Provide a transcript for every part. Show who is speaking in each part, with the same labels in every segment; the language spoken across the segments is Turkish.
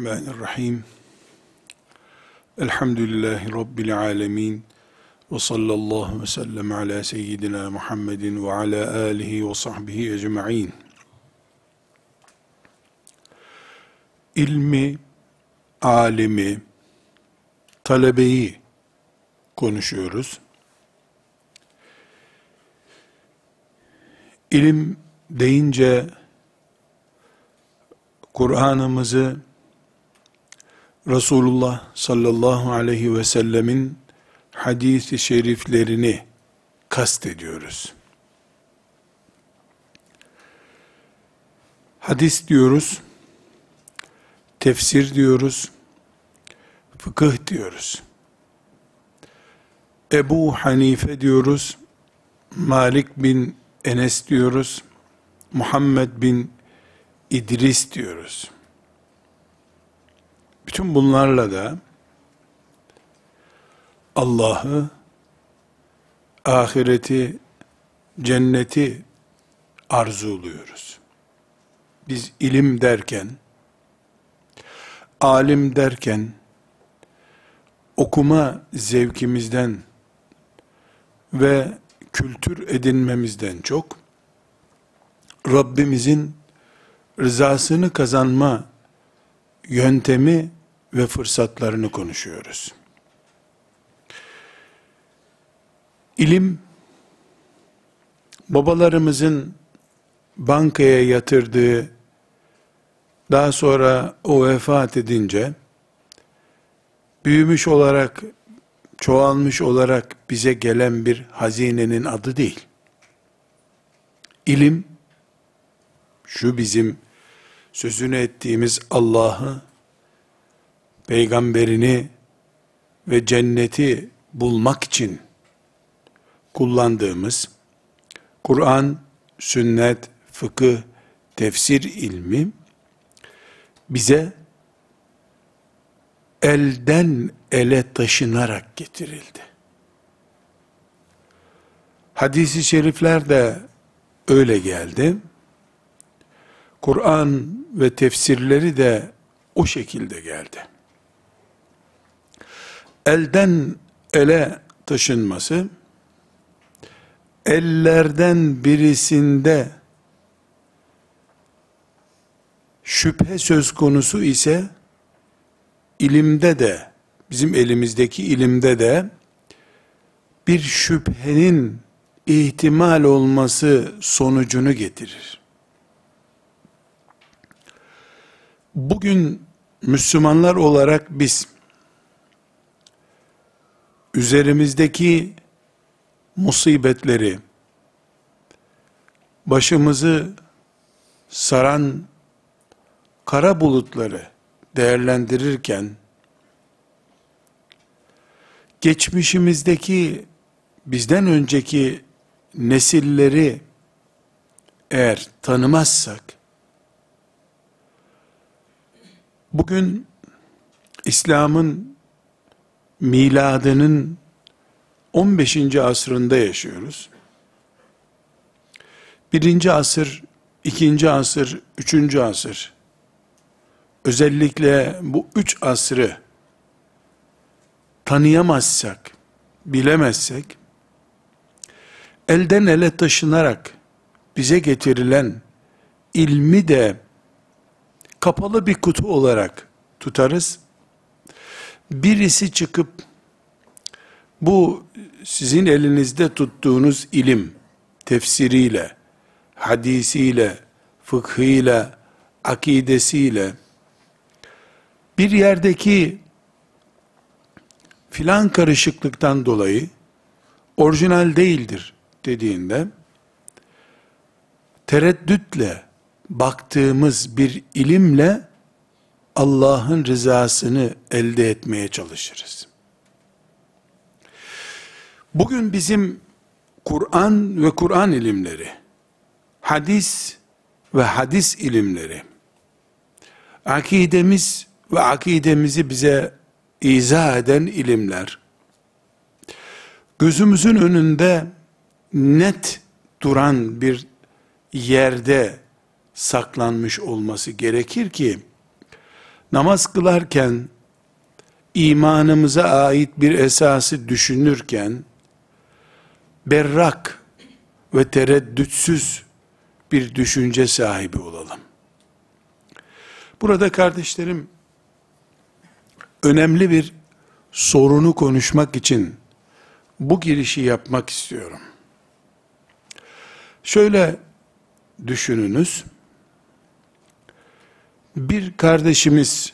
Speaker 1: Bismillahirrahmanirrahim. Elhamdülillahi Rabbil alemin. Ve sallallahu ve sellem ala seyyidina Muhammedin ve ala alihi ve sahbihi ecma'in. İlmi, alimi, talebeyi konuşuyoruz. İlim deyince Kur'an'ımızı Resulullah sallallahu aleyhi ve sellemin hadisi şeriflerini kastediyoruz. Hadis diyoruz, tefsir diyoruz, fıkıh diyoruz. Ebu Hanife diyoruz, Malik bin Enes diyoruz, Muhammed bin İdris diyoruz. Bütün bunlarla da Allah'ı, ahireti, cenneti arzuluyoruz. Biz ilim derken, alim derken, okuma zevkimizden ve kültür edinmemizden çok, Rabbimizin rızasını kazanma yöntemi ve fırsatlarını konuşuyoruz. İlim, babalarımızın bankaya yatırdığı, daha sonra o vefat edince, büyümüş olarak, çoğalmış olarak bize gelen bir hazinenin adı değil. İlim, şu bizim sözünü ettiğimiz Allah'ı, peygamberini ve cenneti bulmak için kullandığımız Kur'an, sünnet, fıkıh, tefsir ilmi bize elden ele taşınarak getirildi. Hadis-i şerifler de öyle geldi. Kur'an ve tefsirleri de o şekilde geldi. Elden ele taşınması, ellerden birisinde şüphe söz konusu ise, ilimde de, bizim elimizdeki ilimde de, bir şüphenin ihtimal olması sonucunu getirir. Bugün Müslümanlar olarak biz üzerimizdeki musibetleri başımızı saran kara bulutları değerlendirirken geçmişimizdeki bizden önceki nesilleri eğer tanımazsak Bugün İslam'ın miladının 15. asrında yaşıyoruz. Birinci asır, ikinci asır, üçüncü asır, özellikle bu üç asrı tanıyamazsak, bilemezsek, elden ele taşınarak bize getirilen ilmi de kapalı bir kutu olarak tutarız. Birisi çıkıp bu sizin elinizde tuttuğunuz ilim tefsiriyle, hadisiyle, fıkhıyla, akidesiyle bir yerdeki filan karışıklıktan dolayı orijinal değildir dediğinde tereddütle baktığımız bir ilimle Allah'ın rızasını elde etmeye çalışırız. Bugün bizim Kur'an ve Kur'an ilimleri, hadis ve hadis ilimleri, akidemiz ve akidemizi bize izah eden ilimler, gözümüzün önünde net duran bir yerde saklanmış olması gerekir ki, namaz kılarken imanımıza ait bir esası düşünürken berrak ve tereddütsüz bir düşünce sahibi olalım. Burada kardeşlerim önemli bir sorunu konuşmak için bu girişi yapmak istiyorum. Şöyle düşününüz. Bir kardeşimiz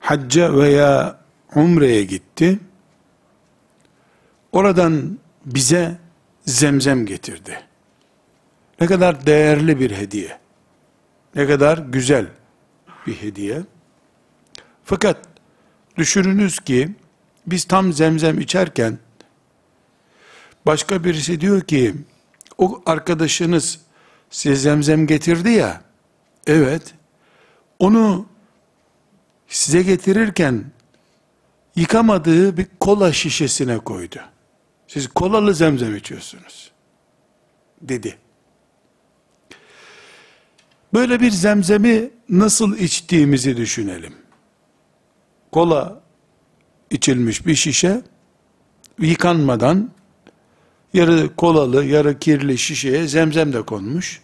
Speaker 1: hacca veya umreye gitti. Oradan bize zemzem getirdi. Ne kadar değerli bir hediye. Ne kadar güzel bir hediye. Fakat düşününüz ki biz tam zemzem içerken başka birisi diyor ki o arkadaşınız size zemzem getirdi ya evet onu size getirirken yıkamadığı bir kola şişesine koydu. Siz kolalı zemzem içiyorsunuz. Dedi. Böyle bir zemzemi nasıl içtiğimizi düşünelim. Kola içilmiş bir şişe yıkanmadan yarı kolalı yarı kirli şişeye zemzem de konmuş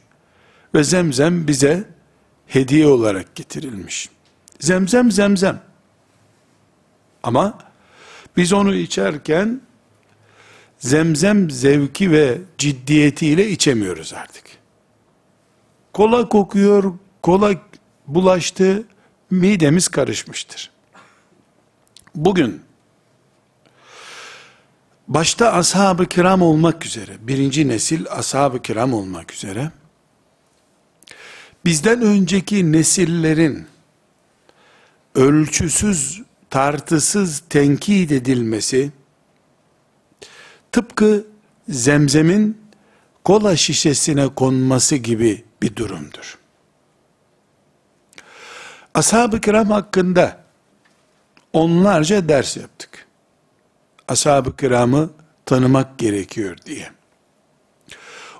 Speaker 1: ve zemzem bize hediye olarak getirilmiş. Zemzem zemzem. Ama biz onu içerken zemzem zevki ve ciddiyetiyle içemiyoruz artık. Kola kokuyor, kola bulaştı, midemiz karışmıştır. Bugün başta ashab-ı kiram olmak üzere, birinci nesil ashab-ı kiram olmak üzere, bizden önceki nesillerin ölçüsüz, tartısız tenkit edilmesi, tıpkı zemzemin kola şişesine konması gibi bir durumdur. Ashab-ı kiram hakkında onlarca ders yaptık. Ashab-ı kiramı tanımak gerekiyor diye.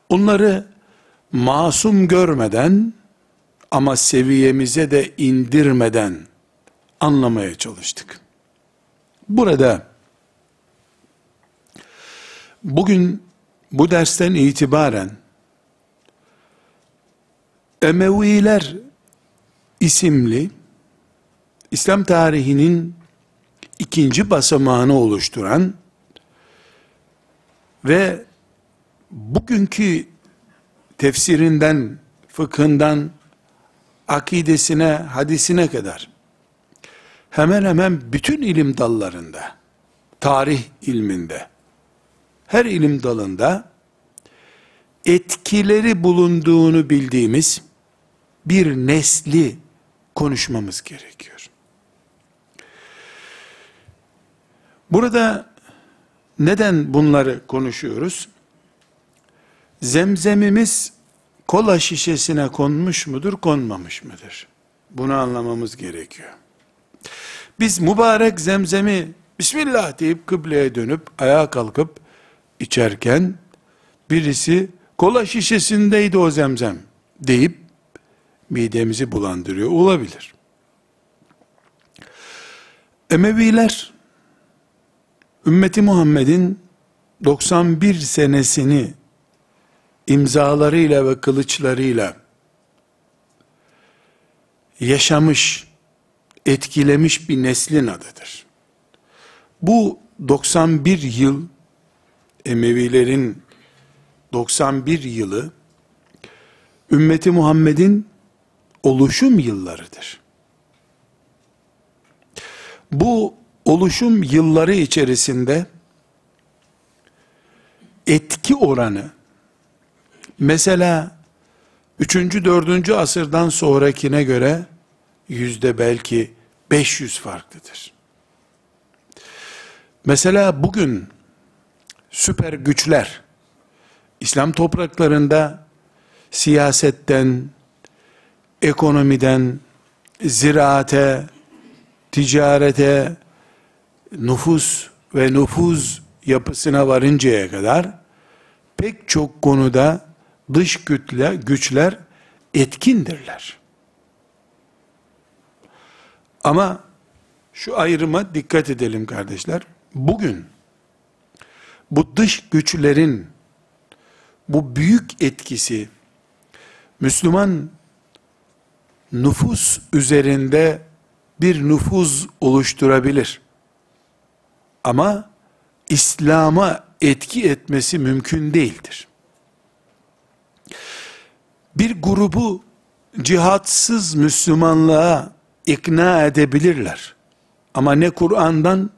Speaker 1: Onları masum görmeden ama seviyemize de indirmeden anlamaya çalıştık. Burada bugün bu dersten itibaren Emeviler isimli İslam tarihinin ikinci basamağını oluşturan ve bugünkü tefsirinden, fıkhından, akidesine, hadisine kadar hemen hemen bütün ilim dallarında, tarih ilminde, her ilim dalında etkileri bulunduğunu bildiğimiz bir nesli konuşmamız gerekiyor. Burada neden bunları konuşuyoruz? Zemzemimiz kola şişesine konmuş mudur, konmamış mıdır? Bunu anlamamız gerekiyor. Biz mübarek zemzemi Bismillah deyip kıbleye dönüp ayağa kalkıp içerken birisi kola şişesindeydi o zemzem deyip midemizi bulandırıyor olabilir. Emeviler ümmeti Muhammed'in 91 senesini imzalarıyla ve kılıçlarıyla yaşamış, etkilemiş bir neslin adıdır. Bu 91 yıl Emevilerin 91 yılı ümmeti Muhammed'in oluşum yıllarıdır. Bu oluşum yılları içerisinde etki oranı mesela 3. 4. asırdan sonrakine göre yüzde belki 500 farklıdır. Mesela bugün süper güçler İslam topraklarında siyasetten, ekonomiden, ziraate, ticarete, nüfus ve nüfuz yapısına varıncaya kadar pek çok konuda dış güçler, güçler etkindirler. Ama şu ayrıma dikkat edelim kardeşler. Bugün bu dış güçlerin bu büyük etkisi Müslüman nüfus üzerinde bir nüfuz oluşturabilir. Ama İslam'a etki etmesi mümkün değildir. Bir grubu cihatsız Müslümanlığa ikna edebilirler. Ama ne Kur'an'dan,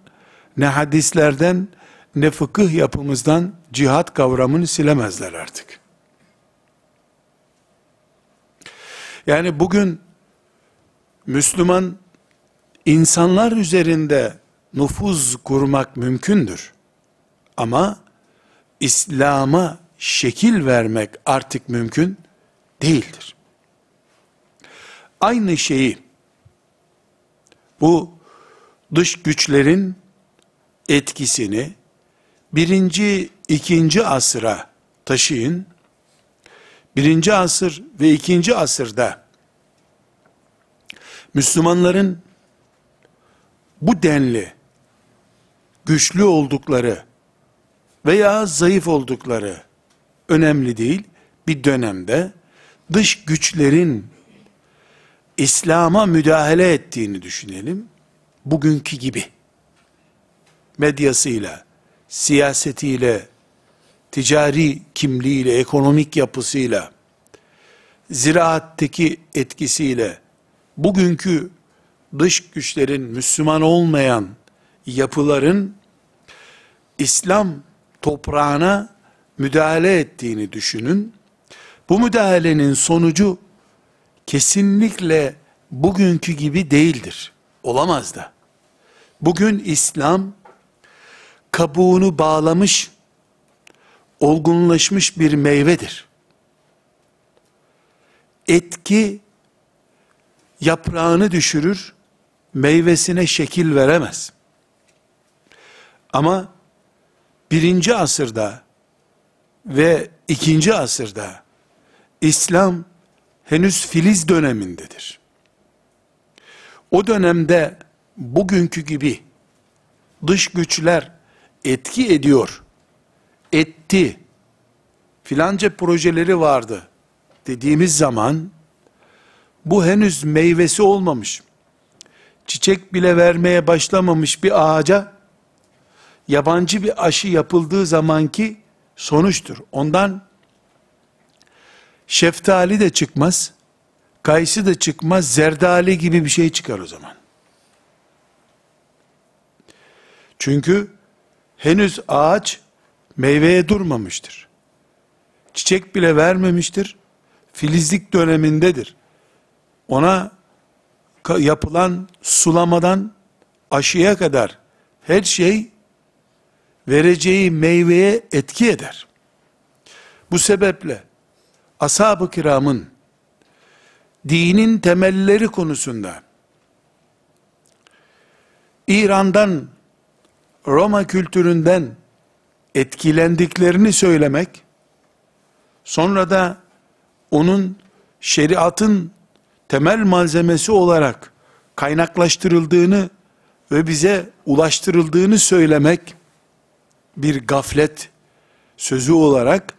Speaker 1: ne hadislerden, ne fıkıh yapımızdan cihat kavramını silemezler artık. Yani bugün Müslüman insanlar üzerinde nüfuz kurmak mümkündür. Ama İslam'a şekil vermek artık mümkün değildir. Aynı şeyi bu dış güçlerin etkisini birinci, ikinci asıra taşıyın. Birinci asır ve ikinci asırda Müslümanların bu denli güçlü oldukları veya zayıf oldukları önemli değil. Bir dönemde dış güçlerin İslam'a müdahale ettiğini düşünelim. Bugünkü gibi. Medyasıyla, siyasetiyle, ticari kimliğiyle, ekonomik yapısıyla, ziraatteki etkisiyle, bugünkü dış güçlerin Müslüman olmayan yapıların İslam toprağına müdahale ettiğini düşünün. Bu müdahalenin sonucu kesinlikle bugünkü gibi değildir. Olamaz da. Bugün İslam kabuğunu bağlamış, olgunlaşmış bir meyvedir. Etki yaprağını düşürür, meyvesine şekil veremez. Ama birinci asırda ve ikinci asırda İslam henüz filiz dönemindedir. O dönemde bugünkü gibi dış güçler etki ediyor, etti, filanca projeleri vardı dediğimiz zaman bu henüz meyvesi olmamış, çiçek bile vermeye başlamamış bir ağaca yabancı bir aşı yapıldığı zamanki sonuçtur. Ondan şeftali de çıkmaz, kayısı da çıkmaz, zerdali gibi bir şey çıkar o zaman. Çünkü henüz ağaç meyveye durmamıştır. Çiçek bile vermemiştir. Filizlik dönemindedir. Ona yapılan sulamadan aşıya kadar her şey vereceği meyveye etki eder. Bu sebeple ashab-ı kiramın dinin temelleri konusunda İran'dan Roma kültüründen etkilendiklerini söylemek, sonra da onun şeriatın temel malzemesi olarak kaynaklaştırıldığını ve bize ulaştırıldığını söylemek, bir gaflet sözü olarak,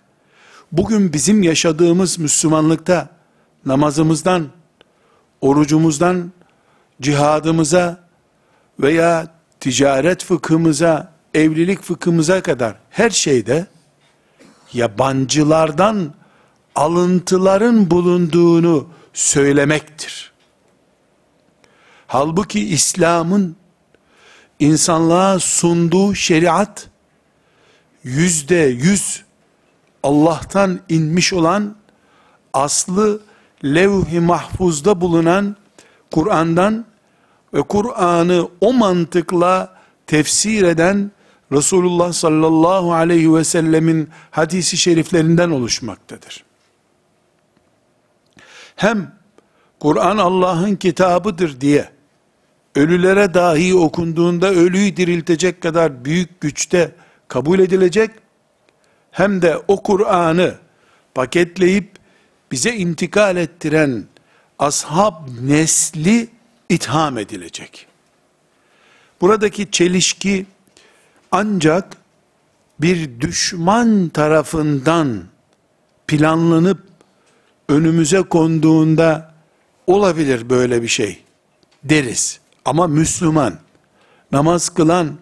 Speaker 1: bugün bizim yaşadığımız Müslümanlıkta, namazımızdan, orucumuzdan, cihadımıza veya ticaret fıkhımıza, evlilik fıkhımıza kadar her şeyde yabancılardan alıntıların bulunduğunu söylemektir. Halbuki İslam'ın insanlığa sunduğu şeriat yüzde yüz Allah'tan inmiş olan aslı levh-i mahfuzda bulunan Kur'an'dan ve Kur'an'ı o mantıkla tefsir eden Resulullah sallallahu aleyhi ve sellemin hadisi şeriflerinden oluşmaktadır. Hem Kur'an Allah'ın kitabıdır diye ölülere dahi okunduğunda ölüyü diriltecek kadar büyük güçte kabul edilecek hem de o Kur'an'ı paketleyip bize intikal ettiren ashab nesli itham edilecek. Buradaki çelişki ancak bir düşman tarafından planlanıp önümüze konduğunda olabilir böyle bir şey deriz. Ama Müslüman, namaz kılan,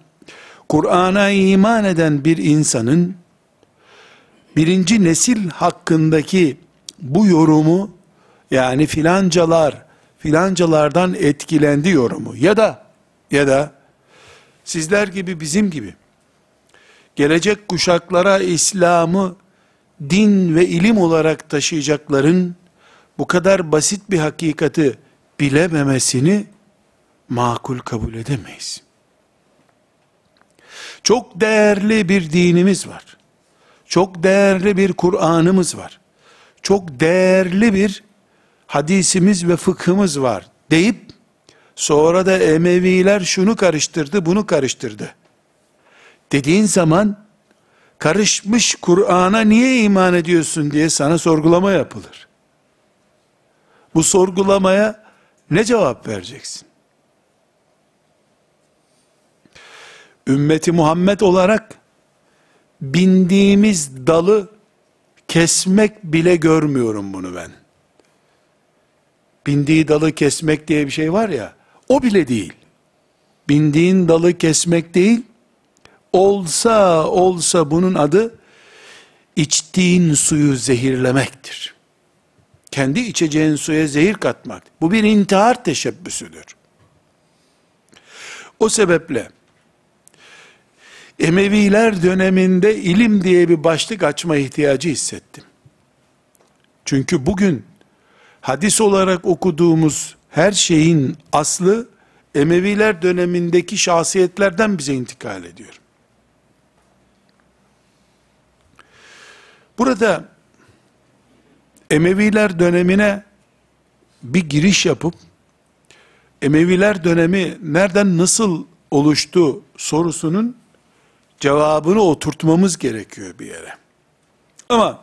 Speaker 1: Kur'an'a iman eden bir insanın birinci nesil hakkındaki bu yorumu yani filancalar filancalardan etkilendi yorumu ya da ya da sizler gibi bizim gibi gelecek kuşaklara İslam'ı din ve ilim olarak taşıyacakların bu kadar basit bir hakikati bilememesini makul kabul edemeyiz. Çok değerli bir dinimiz var. Çok değerli bir Kur'an'ımız var. Çok değerli bir hadisimiz ve fıkhımız var deyip sonra da Emeviler şunu karıştırdı, bunu karıştırdı. Dediğin zaman karışmış Kur'an'a niye iman ediyorsun diye sana sorgulama yapılır. Bu sorgulamaya ne cevap vereceksin? Ümmeti Muhammed olarak bindiğimiz dalı kesmek bile görmüyorum bunu ben. Bindiği dalı kesmek diye bir şey var ya, o bile değil. Bindiğin dalı kesmek değil, olsa olsa bunun adı içtiğin suyu zehirlemektir. Kendi içeceğin suya zehir katmak. Bu bir intihar teşebbüsüdür. O sebeple Emeviler döneminde ilim diye bir başlık açma ihtiyacı hissettim. Çünkü bugün hadis olarak okuduğumuz her şeyin aslı Emeviler dönemindeki şahsiyetlerden bize intikal ediyor. Burada Emeviler dönemine bir giriş yapıp Emeviler dönemi nereden nasıl oluştu sorusunun cevabını oturtmamız gerekiyor bir yere. Ama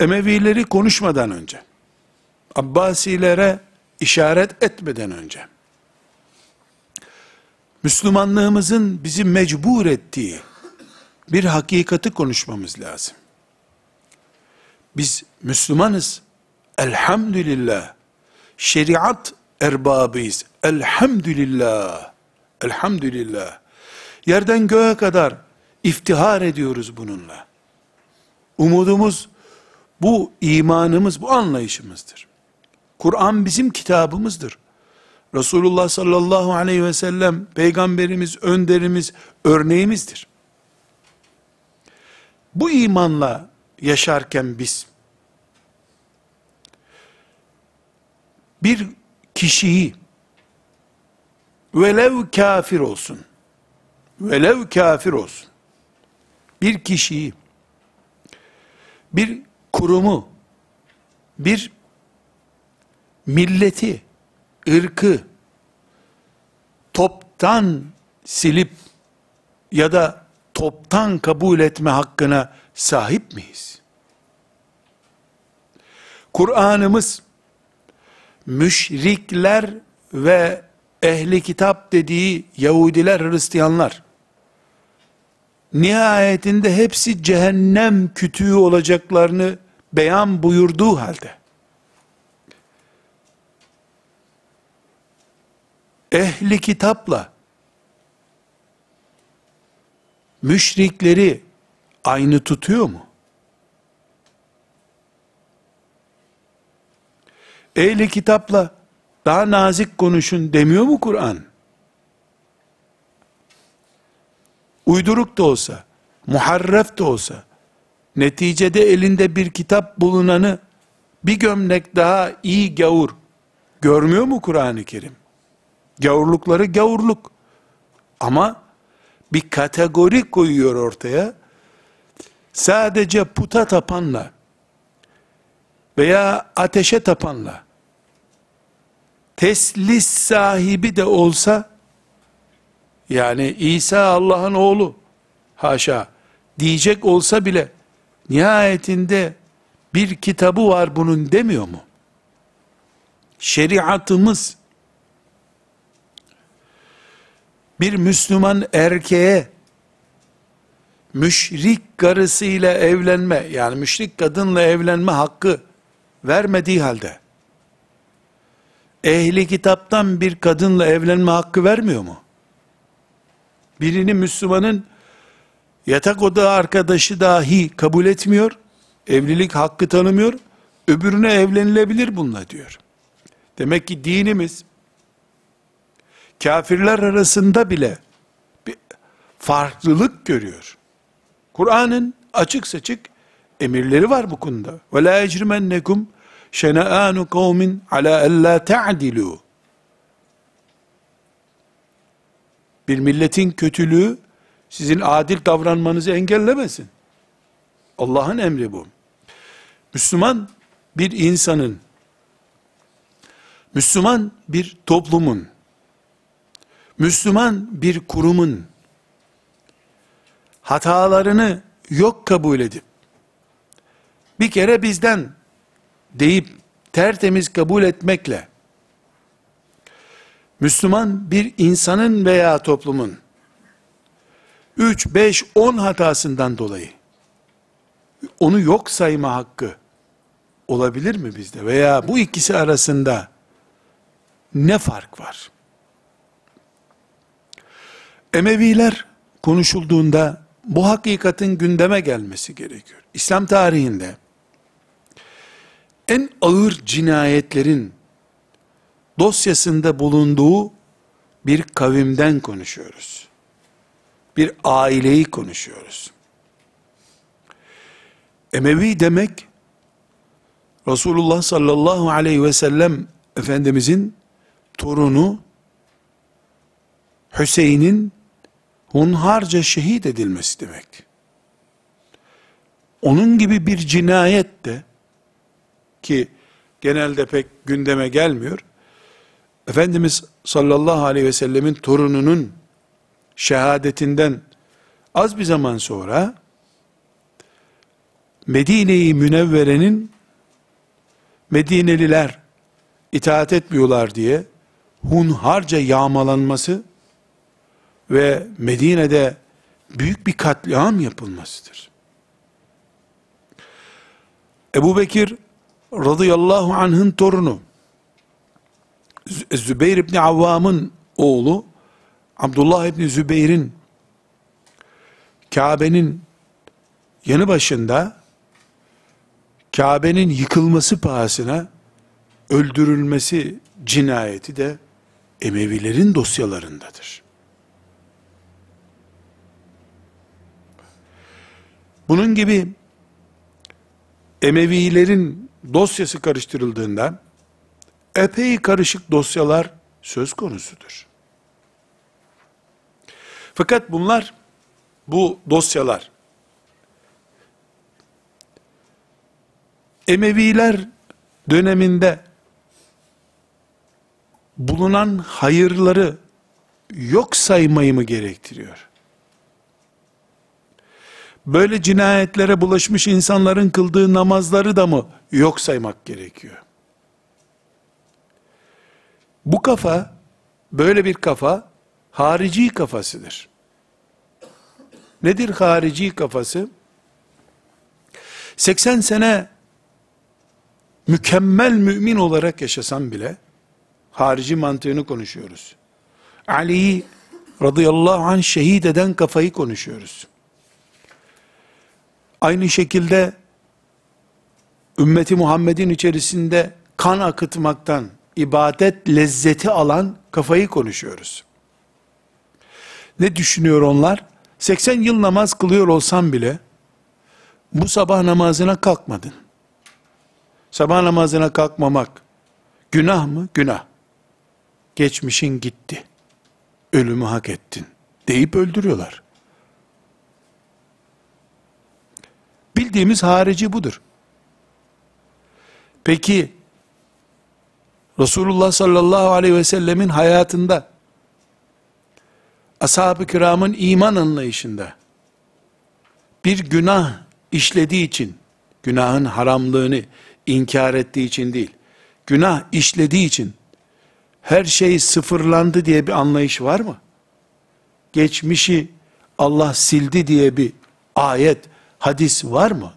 Speaker 1: Emevileri konuşmadan önce, Abbasilere işaret etmeden önce, Müslümanlığımızın bizi mecbur ettiği bir hakikati konuşmamız lazım. Biz Müslümanız. Elhamdülillah. Şeriat erbabıyız. Elhamdülillah. Elhamdülillah. Yerden göğe kadar iftihar ediyoruz bununla. Umudumuz bu imanımız, bu anlayışımızdır. Kur'an bizim kitabımızdır. Resulullah sallallahu aleyhi ve sellem peygamberimiz, önderimiz, örneğimizdir. Bu imanla yaşarken biz bir kişiyi velev kafir olsun velev kafir olsun bir kişiyi bir kurumu bir milleti ırkı toptan silip ya da toptan kabul etme hakkına sahip miyiz? Kur'an'ımız müşrikler ve ehli kitap dediği Yahudiler, Hristiyanlar nihayetinde hepsi cehennem kütüğü olacaklarını beyan buyurduğu halde ehli kitapla müşrikleri aynı tutuyor mu? Ehli kitapla daha nazik konuşun demiyor mu Kur'an? Uyduruk da olsa, muharref de olsa, neticede elinde bir kitap bulunanı bir gömlek daha iyi gavur görmüyor mu Kur'an-ı Kerim? Gavurlukları gavurluk. Ama bir kategori koyuyor ortaya. Sadece puta tapanla veya ateşe tapanla teslis sahibi de olsa yani İsa Allah'ın oğlu haşa diyecek olsa bile nihayetinde bir kitabı var bunun demiyor mu? şeriatımız bir Müslüman erkeğe müşrik karısıyla evlenme yani müşrik kadınla evlenme hakkı vermediği halde ehli kitaptan bir kadınla evlenme hakkı vermiyor mu? Birini Müslümanın yatak oda arkadaşı dahi kabul etmiyor, evlilik hakkı tanımıyor, öbürüne evlenilebilir bununla diyor. Demek ki dinimiz, kafirler arasında bile bir farklılık görüyor. Kur'an'ın açık seçik emirleri var bu konuda. Ve la ecrimennekum şena'anu kavmin ala alla ta'dilu. Bir milletin kötülüğü sizin adil davranmanızı engellemesin. Allah'ın emri bu. Müslüman bir insanın, Müslüman bir toplumun, Müslüman bir kurumun hatalarını yok kabul edip bir kere bizden deyip tertemiz kabul etmekle Müslüman bir insanın veya toplumun 3, 5, 10 hatasından dolayı onu yok sayma hakkı olabilir mi bizde? Veya bu ikisi arasında ne fark var? Emeviler konuşulduğunda bu hakikatin gündeme gelmesi gerekiyor. İslam tarihinde en ağır cinayetlerin dosyasında bulunduğu bir kavimden konuşuyoruz. Bir aileyi konuşuyoruz. Emevi demek Resulullah sallallahu aleyhi ve sellem Efendimizin torunu Hüseyin'in hunharca şehit edilmesi demek. Onun gibi bir cinayet de ki genelde pek gündeme gelmiyor. Efendimiz sallallahu aleyhi ve sellemin torununun şehadetinden az bir zaman sonra Medine-i Münevvere'nin Medineliler itaat etmiyorlar diye hunharca yağmalanması ve Medine'de büyük bir katliam yapılmasıdır. Ebu Bekir radıyallahu anh'ın torunu Zübeyir İbni Avvam'ın oğlu Abdullah İbni Zübeyir'in Kabe'nin yanı başında Kabe'nin yıkılması pahasına öldürülmesi cinayeti de Emevilerin dosyalarındadır. Bunun gibi Emevilerin dosyası karıştırıldığında epey karışık dosyalar söz konusudur. Fakat bunlar, bu dosyalar, Emeviler döneminde bulunan hayırları yok saymayı mı gerektiriyor? Böyle cinayetlere bulaşmış insanların kıldığı namazları da mı yok saymak gerekiyor? Bu kafa, böyle bir kafa, harici kafasıdır. Nedir harici kafası? 80 sene mükemmel mümin olarak yaşasam bile, harici mantığını konuşuyoruz. Ali'yi radıyallahu anh şehit eden kafayı konuşuyoruz. Aynı şekilde ümmeti Muhammed'in içerisinde kan akıtmaktan ibadet lezzeti alan kafayı konuşuyoruz. Ne düşünüyor onlar? 80 yıl namaz kılıyor olsam bile bu sabah namazına kalkmadın. Sabah namazına kalkmamak günah mı? Günah. Geçmişin gitti. Ölümü hak ettin deyip öldürüyorlar. Bildiğimiz harici budur. Peki Resulullah sallallahu aleyhi ve sellemin hayatında ashab-ı kiramın iman anlayışında bir günah işlediği için günahın haramlığını inkar ettiği için değil günah işlediği için her şey sıfırlandı diye bir anlayış var mı? Geçmişi Allah sildi diye bir ayet, hadis var mı?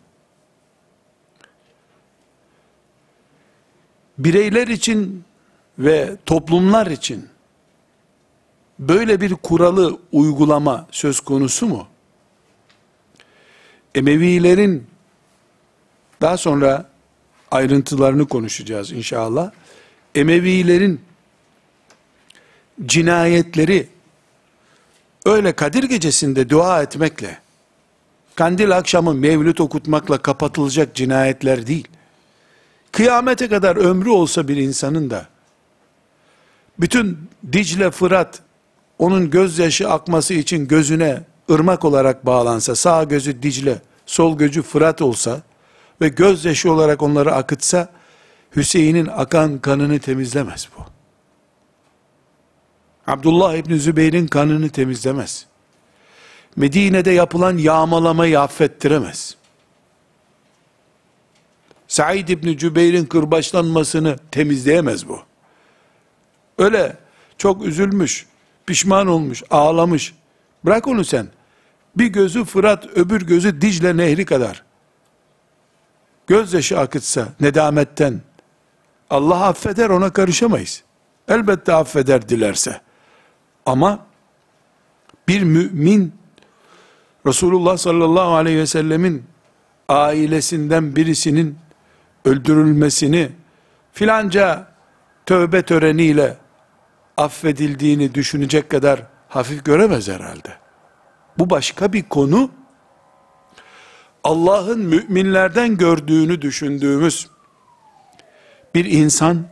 Speaker 1: Bireyler için ve toplumlar için böyle bir kuralı uygulama söz konusu mu? Emevilerin daha sonra ayrıntılarını konuşacağız inşallah. Emevilerin cinayetleri öyle Kadir gecesinde dua etmekle, kandil akşamı mevlüt okutmakla kapatılacak cinayetler değil. Kıyamete kadar ömrü olsa bir insanın da, bütün Dicle Fırat, onun gözyaşı akması için gözüne ırmak olarak bağlansa, sağ gözü Dicle, sol gözü Fırat olsa ve gözyaşı olarak onları akıtsa, Hüseyin'in akan kanını temizlemez bu. Abdullah İbni Zübeyir'in kanını temizlemez. Medine'de yapılan yağmalamayı affettiremez. Said İbni Cübeyr'in kırbaçlanmasını temizleyemez bu. Öyle çok üzülmüş, pişman olmuş, ağlamış. Bırak onu sen. Bir gözü Fırat, öbür gözü Dicle Nehri kadar. Gözyaşı akıtsa nedametten, Allah affeder ona karışamayız. Elbette affeder dilerse. Ama bir mümin Resulullah sallallahu aleyhi ve sellemin ailesinden birisinin öldürülmesini filanca tövbe töreniyle affedildiğini düşünecek kadar hafif göremez herhalde. Bu başka bir konu. Allah'ın müminlerden gördüğünü düşündüğümüz bir insan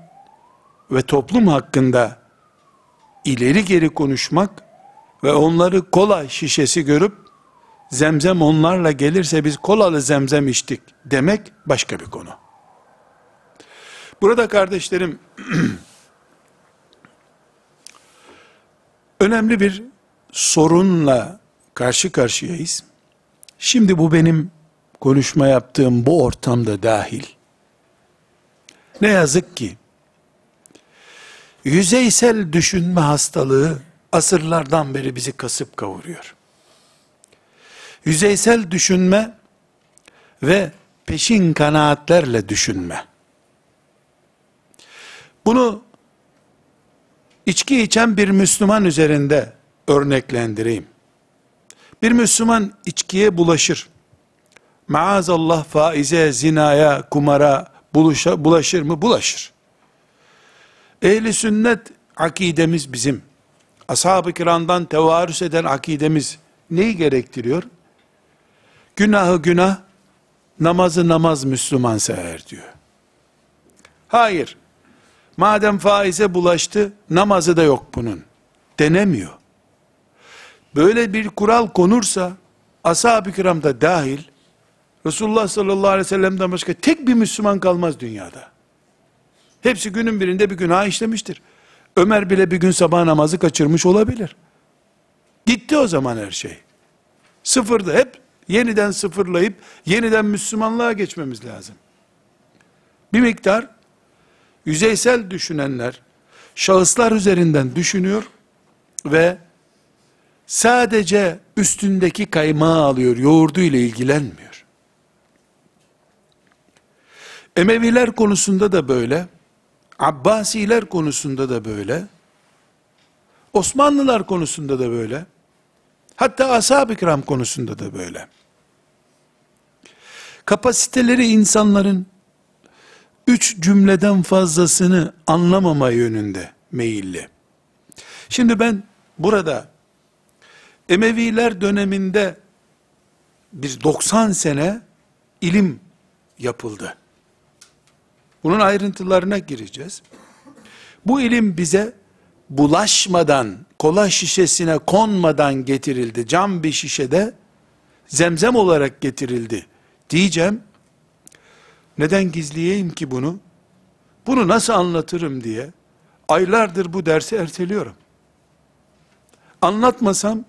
Speaker 1: ve toplum hakkında ileri geri konuşmak ve onları kola şişesi görüp zemzem onlarla gelirse biz kolalı zemzem içtik demek başka bir konu. Burada kardeşlerim önemli bir sorunla karşı karşıyayız. Şimdi bu benim konuşma yaptığım bu ortamda dahil. Ne yazık ki yüzeysel düşünme hastalığı asırlardan beri bizi kasıp kavuruyor. Yüzeysel düşünme ve peşin kanaatlerle düşünme. Bunu içki içen bir Müslüman üzerinde örneklendireyim. Bir Müslüman içkiye bulaşır. Maazallah faize, zinaya, kumara buluşa, bulaşır mı? Bulaşır. Ehli sünnet akidemiz bizim. Ashab-ı kiramdan tevarüs eden akidemiz neyi gerektiriyor? Günahı günah, namazı namaz Müslümansa eğer diyor. Hayır, madem faize bulaştı, namazı da yok bunun. Denemiyor. Böyle bir kural konursa, ashab-ı kiram da dahil, Resulullah sallallahu aleyhi ve sellem'den başka tek bir Müslüman kalmaz dünyada. Hepsi günün birinde bir günah işlemiştir. Ömer bile bir gün sabah namazı kaçırmış olabilir. Gitti o zaman her şey. Sıfırda hep yeniden sıfırlayıp yeniden Müslümanlığa geçmemiz lazım. Bir miktar yüzeysel düşünenler şahıslar üzerinden düşünüyor ve sadece üstündeki kaymağı alıyor, yoğurdu ile ilgilenmiyor. Emeviler konusunda da böyle, Abbasiler konusunda da böyle, Osmanlılar konusunda da böyle, hatta ashab-ı kiram konusunda da böyle. Kapasiteleri insanların üç cümleden fazlasını anlamama yönünde meyilli. Şimdi ben burada Emeviler döneminde bir 90 sene ilim yapıldı. Bunun ayrıntılarına gireceğiz. Bu ilim bize bulaşmadan, kola şişesine konmadan getirildi. Cam bir şişede zemzem olarak getirildi. Diyeceğim, neden gizleyeyim ki bunu? Bunu nasıl anlatırım diye aylardır bu dersi erteliyorum. Anlatmasam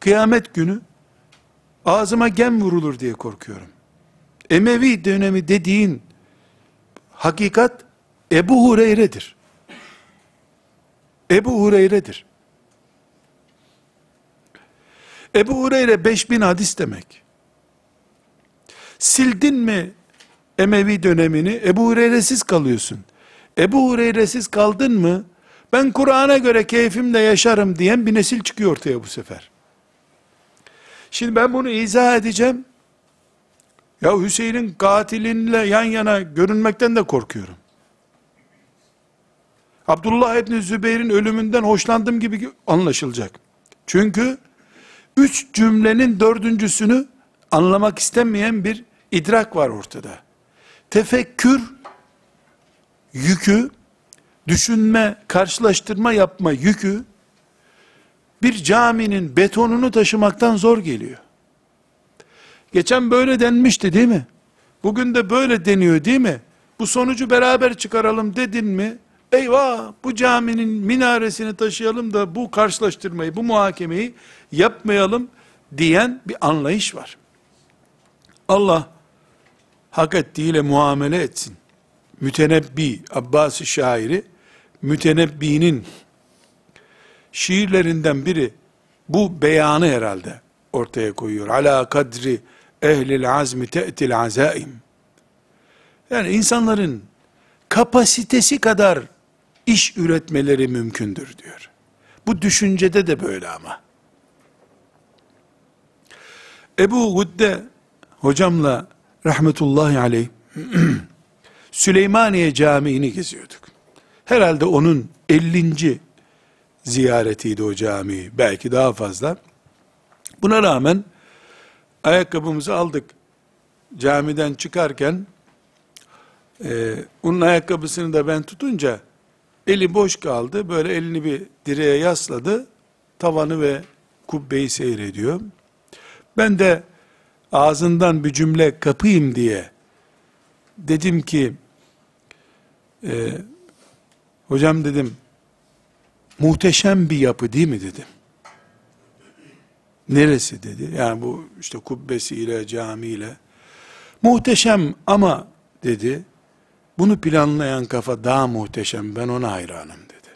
Speaker 1: kıyamet günü ağzıma gem vurulur diye korkuyorum. Emevi dönemi dediğin hakikat Ebu Hureyre'dir. Ebu Hureyre'dir. Ebu Hureyre 5000 hadis demek. Sildin mi Emevi dönemini Ebu Hureyre'siz kalıyorsun. Ebu Hureyre'siz kaldın mı ben Kur'an'a göre keyfimle yaşarım diyen bir nesil çıkıyor ortaya bu sefer. Şimdi ben bunu izah edeceğim. Ya Hüseyin'in katilinle yan yana görünmekten de korkuyorum. Abdullah İbni Zübeyir'in ölümünden hoşlandım gibi anlaşılacak. Çünkü üç cümlenin dördüncüsünü anlamak istemeyen bir idrak var ortada. Tefekkür yükü, düşünme, karşılaştırma yapma yükü bir caminin betonunu taşımaktan zor geliyor. Geçen böyle denmişti değil mi? Bugün de böyle deniyor değil mi? Bu sonucu beraber çıkaralım dedin mi? Eyvah bu caminin minaresini taşıyalım da bu karşılaştırmayı, bu muhakemeyi yapmayalım diyen bir anlayış var. Allah hak ettiğiyle muamele etsin. Mütenebbi, Abbas-ı şairi, Mütenebbi'nin şiirlerinden biri bu beyanı herhalde ortaya koyuyor. Ala kadri ehlil azmi te'til azaim. Yani insanların kapasitesi kadar iş üretmeleri mümkündür diyor. Bu düşüncede de böyle ama. Ebu Gudde hocamla rahmetullahi aleyh Süleymaniye Camii'ni geziyorduk. Herhalde onun 50. ziyaretiydi o cami. Belki daha fazla. Buna rağmen ayakkabımızı aldık. Camiden çıkarken e, onun ayakkabısını da ben tutunca eli boş kaldı. Böyle elini bir direğe yasladı. Tavanı ve kubbeyi seyrediyor. Ben de ağzından bir cümle kapayım diye dedim ki e, hocam dedim muhteşem bir yapı değil mi dedim. Neresi dedi. Yani bu işte kubbesiyle, camiyle. Muhteşem ama dedi. Bunu planlayan kafa daha muhteşem. Ben ona hayranım dedi.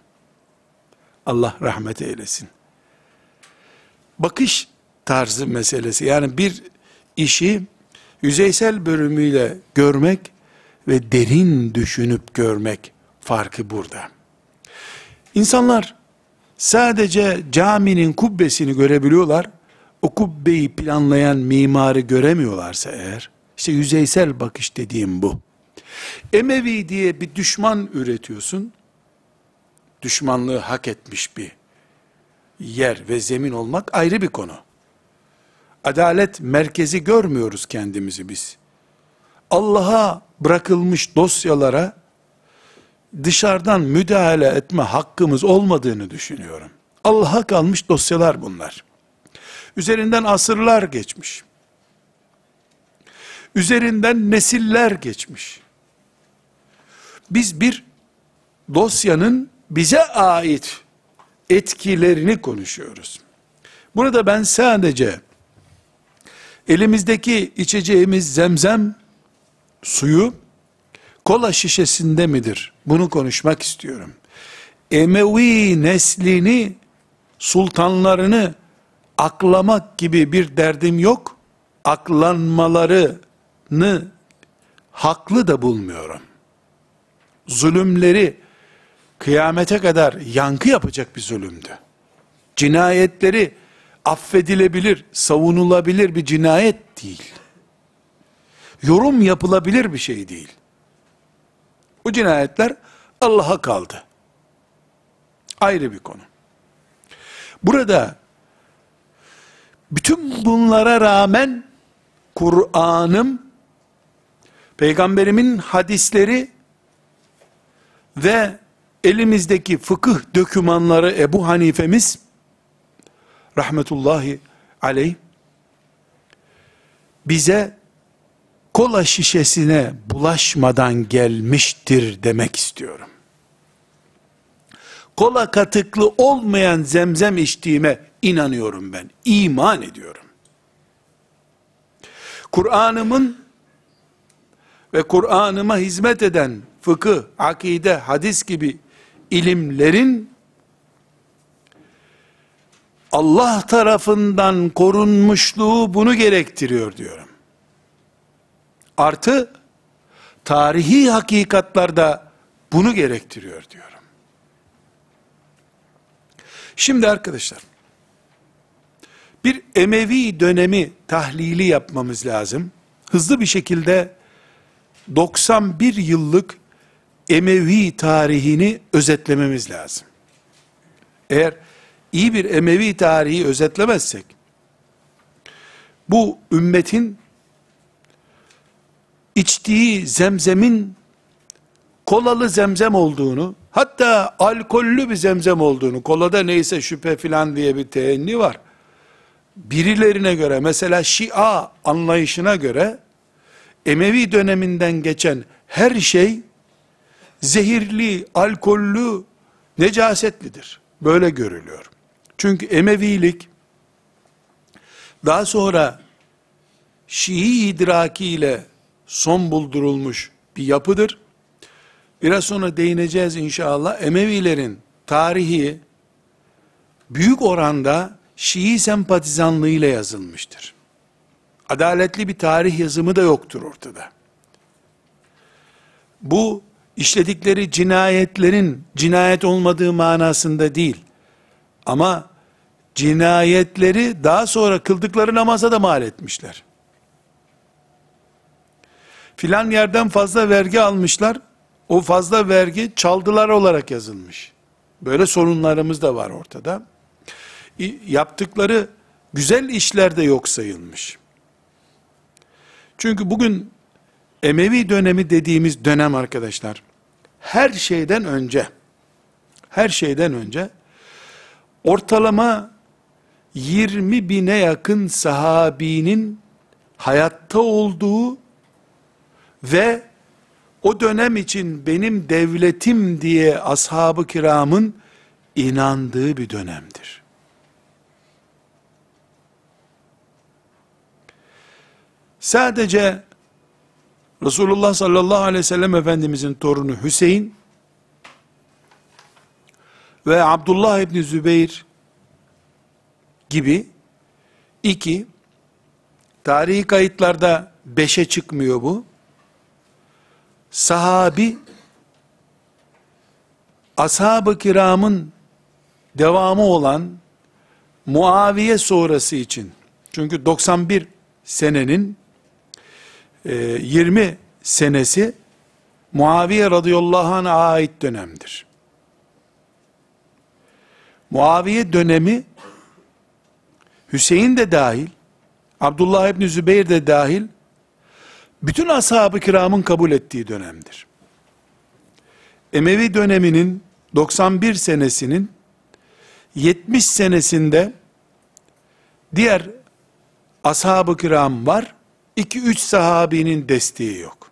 Speaker 1: Allah rahmet eylesin. Bakış tarzı meselesi. Yani bir işi yüzeysel bölümüyle görmek ve derin düşünüp görmek farkı burada. İnsanlar sadece caminin kubbesini görebiliyorlar. O kubbeyi planlayan mimarı göremiyorlarsa eğer, işte yüzeysel bakış dediğim bu. Emevi diye bir düşman üretiyorsun. Düşmanlığı hak etmiş bir yer ve zemin olmak ayrı bir konu. Adalet merkezi görmüyoruz kendimizi biz. Allah'a bırakılmış dosyalara dışarıdan müdahale etme hakkımız olmadığını düşünüyorum. Allah'a kalmış dosyalar bunlar. Üzerinden asırlar geçmiş. Üzerinden nesiller geçmiş. Biz bir dosyanın bize ait etkilerini konuşuyoruz. Burada ben sadece elimizdeki içeceğimiz zemzem suyu kola şişesinde midir? Bunu konuşmak istiyorum. Emevi neslini, sultanlarını aklamak gibi bir derdim yok. Aklanmalarını haklı da bulmuyorum. Zulümleri kıyamete kadar yankı yapacak bir zulümdü. Cinayetleri affedilebilir, savunulabilir bir cinayet değil. Yorum yapılabilir bir şey değil. Bu cinayetler Allah'a kaldı. Ayrı bir konu. Burada bütün bunlara rağmen Kur'an'ım, peygamberimin hadisleri ve elimizdeki fıkıh dökümanları Ebu Hanifemiz rahmetullahi aleyh bize kola şişesine bulaşmadan gelmiştir demek istiyorum. Kola katıklı olmayan zemzem içtiğime inanıyorum ben. İman ediyorum. Kur'an'ımın ve Kur'an'ıma hizmet eden fıkıh, akide, hadis gibi ilimlerin Allah tarafından korunmuşluğu bunu gerektiriyor diyorum. Artı tarihi hakikatlarda bunu gerektiriyor diyorum. Şimdi arkadaşlar bir Emevi dönemi tahlili yapmamız lazım. Hızlı bir şekilde 91 yıllık Emevi tarihini özetlememiz lazım. Eğer iyi bir Emevi tarihi özetlemezsek, bu ümmetin içtiği zemzemin kolalı zemzem olduğunu, hatta alkollü bir zemzem olduğunu, kolada neyse şüphe filan diye bir teenni var. Birilerine göre, mesela Şia anlayışına göre, Emevi döneminden geçen her şey, zehirli, alkollü, necasetlidir. Böyle görülüyor. Çünkü Emevilik, daha sonra Şii idrakiyle son buldurulmuş bir yapıdır. Biraz sonra değineceğiz inşallah. Emevilerin tarihi büyük oranda Şii sempatizanlığıyla yazılmıştır. Adaletli bir tarih yazımı da yoktur ortada. Bu işledikleri cinayetlerin cinayet olmadığı manasında değil. Ama cinayetleri daha sonra kıldıkları namaza da mal etmişler. Filan yerden fazla vergi almışlar. O fazla vergi çaldılar olarak yazılmış. Böyle sorunlarımız da var ortada. Yaptıkları güzel işler de yok sayılmış. Çünkü bugün Emevi dönemi dediğimiz dönem arkadaşlar, her şeyden önce, her şeyden önce, ortalama 20 bine yakın sahabinin hayatta olduğu ve o dönem için benim devletim diye ashab-ı kiramın inandığı bir dönemdir. Sadece Resulullah sallallahu aleyhi ve sellem Efendimizin torunu Hüseyin ve Abdullah İbni Zübeyir gibi iki tarihi kayıtlarda beşe çıkmıyor bu. Sahabi ashab-ı kiramın devamı olan Muaviye sonrası için çünkü 91 senenin 20 ee, senesi Muaviye radıyallahu anh'a ait dönemdir. Muaviye dönemi Hüseyin de dahil, Abdullah İbni Zübeyir de dahil, bütün ashab-ı kiramın kabul ettiği dönemdir. Emevi döneminin 91 senesinin 70 senesinde diğer ashab-ı kiram var. 2-3 sahabinin desteği yok.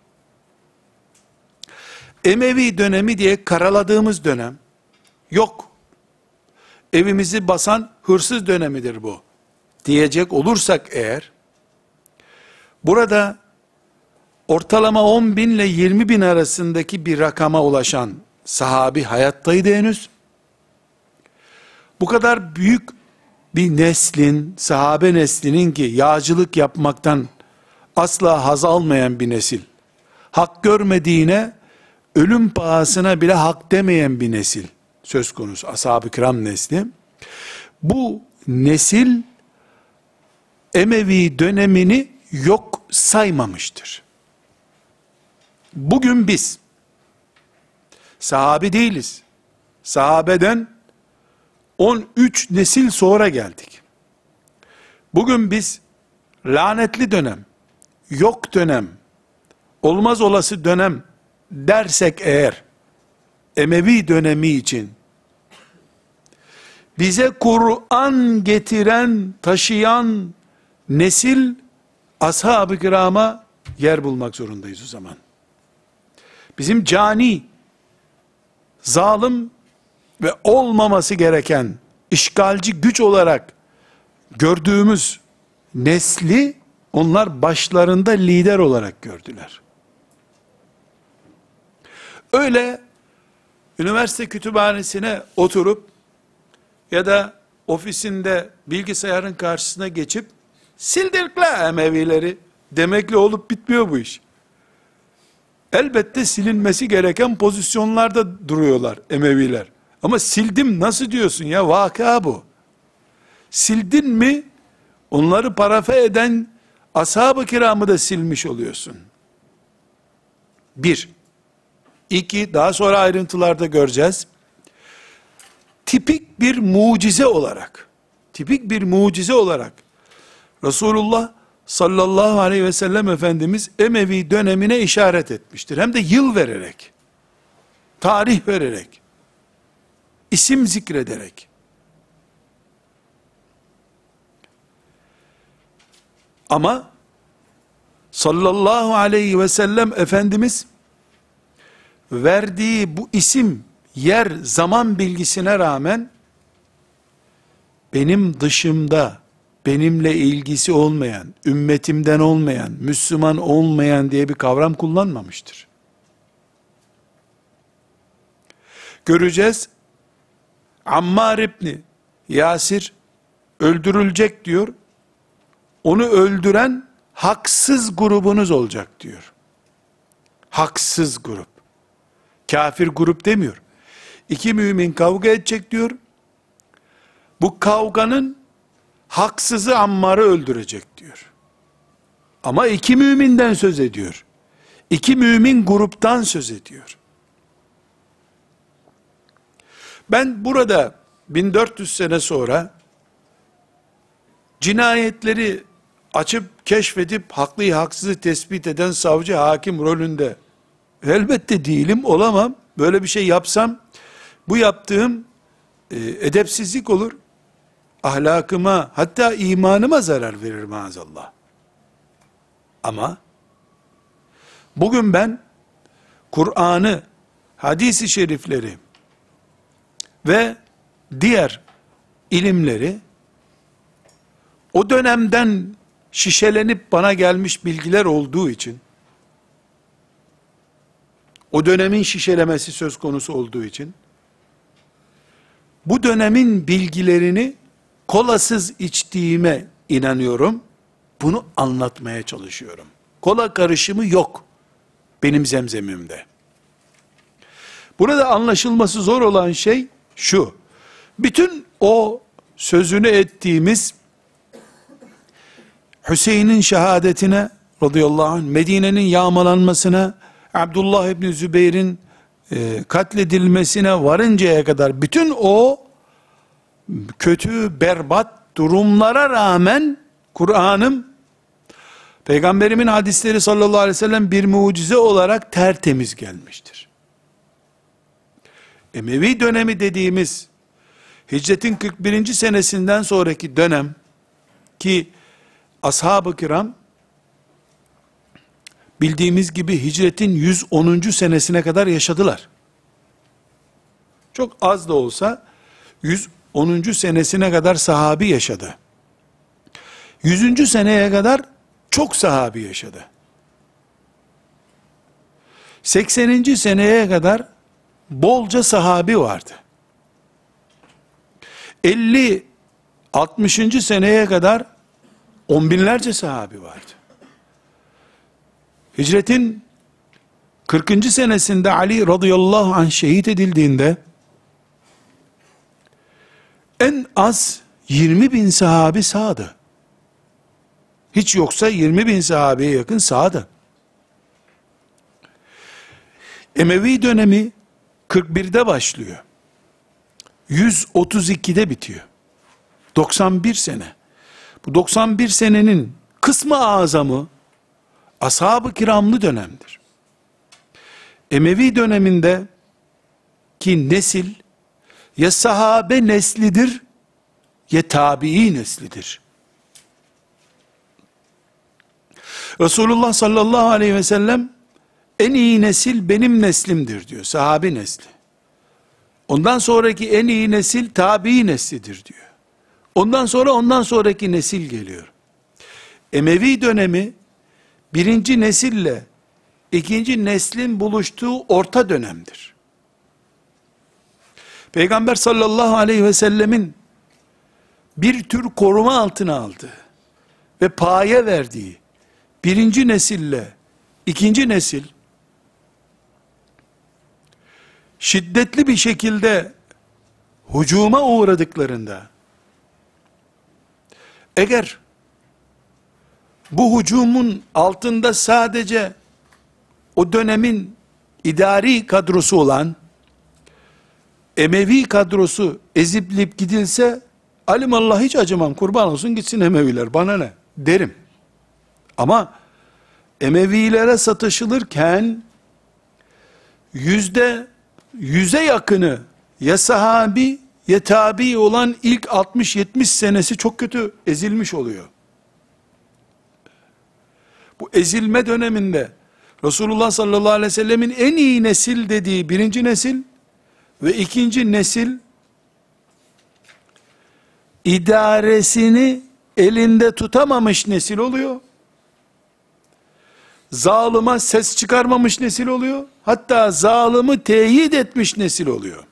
Speaker 1: Emevi dönemi diye karaladığımız dönem yok. Evimizi basan hırsız dönemidir bu. Diyecek olursak eğer, burada ortalama 10 bin ile 20 bin arasındaki bir rakama ulaşan sahabi hayattaydı henüz. Bu kadar büyük bir neslin, sahabe neslinin ki yağcılık yapmaktan asla haz almayan bir nesil. Hak görmediğine ölüm pahasına bile hak demeyen bir nesil söz konusu ashab-ı kiram nesli. Bu nesil Emevi dönemini yok saymamıştır. Bugün biz sahabi değiliz. Sahabeden 13 nesil sonra geldik. Bugün biz lanetli dönem, yok dönem, olmaz olası dönem dersek eğer, Emevi dönemi için, bize Kur'an getiren, taşıyan nesil, ashab-ı kirama yer bulmak zorundayız o zaman. Bizim cani, zalim ve olmaması gereken, işgalci güç olarak gördüğümüz nesli, onlar başlarında lider olarak gördüler. Öyle üniversite kütüphanesine oturup ya da ofisinde bilgisayarın karşısına geçip sildirdik la Emevileri demekle olup bitmiyor bu iş. Elbette silinmesi gereken pozisyonlarda duruyorlar Emeviler. Ama sildim nasıl diyorsun ya vaka bu. Sildin mi onları parafe eden ashab-ı kiramı da silmiş oluyorsun. Bir. İki, daha sonra ayrıntılarda göreceğiz. Tipik bir mucize olarak, tipik bir mucize olarak Resulullah sallallahu aleyhi ve sellem Efendimiz Emevi dönemine işaret etmiştir. Hem de yıl vererek, tarih vererek, isim zikrederek. Ama sallallahu aleyhi ve sellem Efendimiz verdiği bu isim, yer, zaman bilgisine rağmen benim dışımda benimle ilgisi olmayan, ümmetimden olmayan, Müslüman olmayan diye bir kavram kullanmamıştır. Göreceğiz. Ammar İbni Yasir öldürülecek diyor. Onu öldüren haksız grubunuz olacak diyor. Haksız grup. Kafir grup demiyor. İki mümin kavga edecek diyor. Bu kavganın haksızı Ammar'ı öldürecek diyor. Ama iki müminden söz ediyor. İki mümin gruptan söz ediyor. Ben burada 1400 sene sonra cinayetleri açıp keşfedip haklıyı haksızı tespit eden savcı hakim rolünde elbette değilim olamam. Böyle bir şey yapsam bu yaptığım e, edepsizlik olur. Ahlakıma hatta imanıma zarar verir maazallah. Ama bugün ben Kur'an'ı, hadisi şerifleri ve diğer ilimleri o dönemden şişelenip bana gelmiş bilgiler olduğu için o dönemin şişelemesi söz konusu olduğu için bu dönemin bilgilerini kolasız içtiğime inanıyorum. Bunu anlatmaya çalışıyorum. Kola karışımı yok benim zemzemimde. Burada anlaşılması zor olan şey şu. Bütün o sözünü ettiğimiz Hüseyin'in şehadetine radıyallahu anh, Medine'nin yağmalanmasına, Abdullah İbni Zübeyir'in e, katledilmesine varıncaya kadar bütün o kötü, berbat durumlara rağmen Kur'an'ım Peygamberimin hadisleri sallallahu aleyhi ve sellem bir mucize olarak tertemiz gelmiştir. Emevi dönemi dediğimiz hicretin 41. senesinden sonraki dönem ki ashab-ı kiram bildiğimiz gibi hicretin 110. senesine kadar yaşadılar. Çok az da olsa 110. senesine kadar sahabi yaşadı. 100. seneye kadar çok sahabi yaşadı. 80. seneye kadar bolca sahabi vardı. 50 60. seneye kadar on binlerce sahabi vardı. Hicretin 40. senesinde Ali radıyallahu anh şehit edildiğinde en az 20 bin sahabi sağdı. Hiç yoksa 20 bin sahabeye yakın sağdı. Emevi dönemi 41'de başlıyor. 132'de bitiyor. 91 sene. Bu 91 senenin kısmı azamı ashab-ı kiramlı dönemdir. Emevi döneminde ki nesil ya sahabe neslidir ya tabii neslidir. Resulullah sallallahu aleyhi ve sellem en iyi nesil benim neslimdir diyor. Sahabi nesli. Ondan sonraki en iyi nesil tabii neslidir diyor. Ondan sonra ondan sonraki nesil geliyor. Emevi dönemi birinci nesille ikinci neslin buluştuğu orta dönemdir. Peygamber sallallahu aleyhi ve sellemin bir tür koruma altına aldığı ve paye verdiği birinci nesille ikinci nesil şiddetli bir şekilde hucuma uğradıklarında eğer bu hücumun altında sadece o dönemin idari kadrosu olan Emevi kadrosu eziplip gidilse alimallah hiç acımam kurban olsun gitsin Emeviler bana ne derim. Ama Emevilere satışılırken yüzde yüze yakını ya sahabi ya tabi olan ilk 60-70 senesi çok kötü ezilmiş oluyor. Bu ezilme döneminde Resulullah sallallahu aleyhi ve sellemin en iyi nesil dediği birinci nesil ve ikinci nesil idaresini elinde tutamamış nesil oluyor. Zalıma ses çıkarmamış nesil oluyor. Hatta zalımı teyit etmiş nesil oluyor.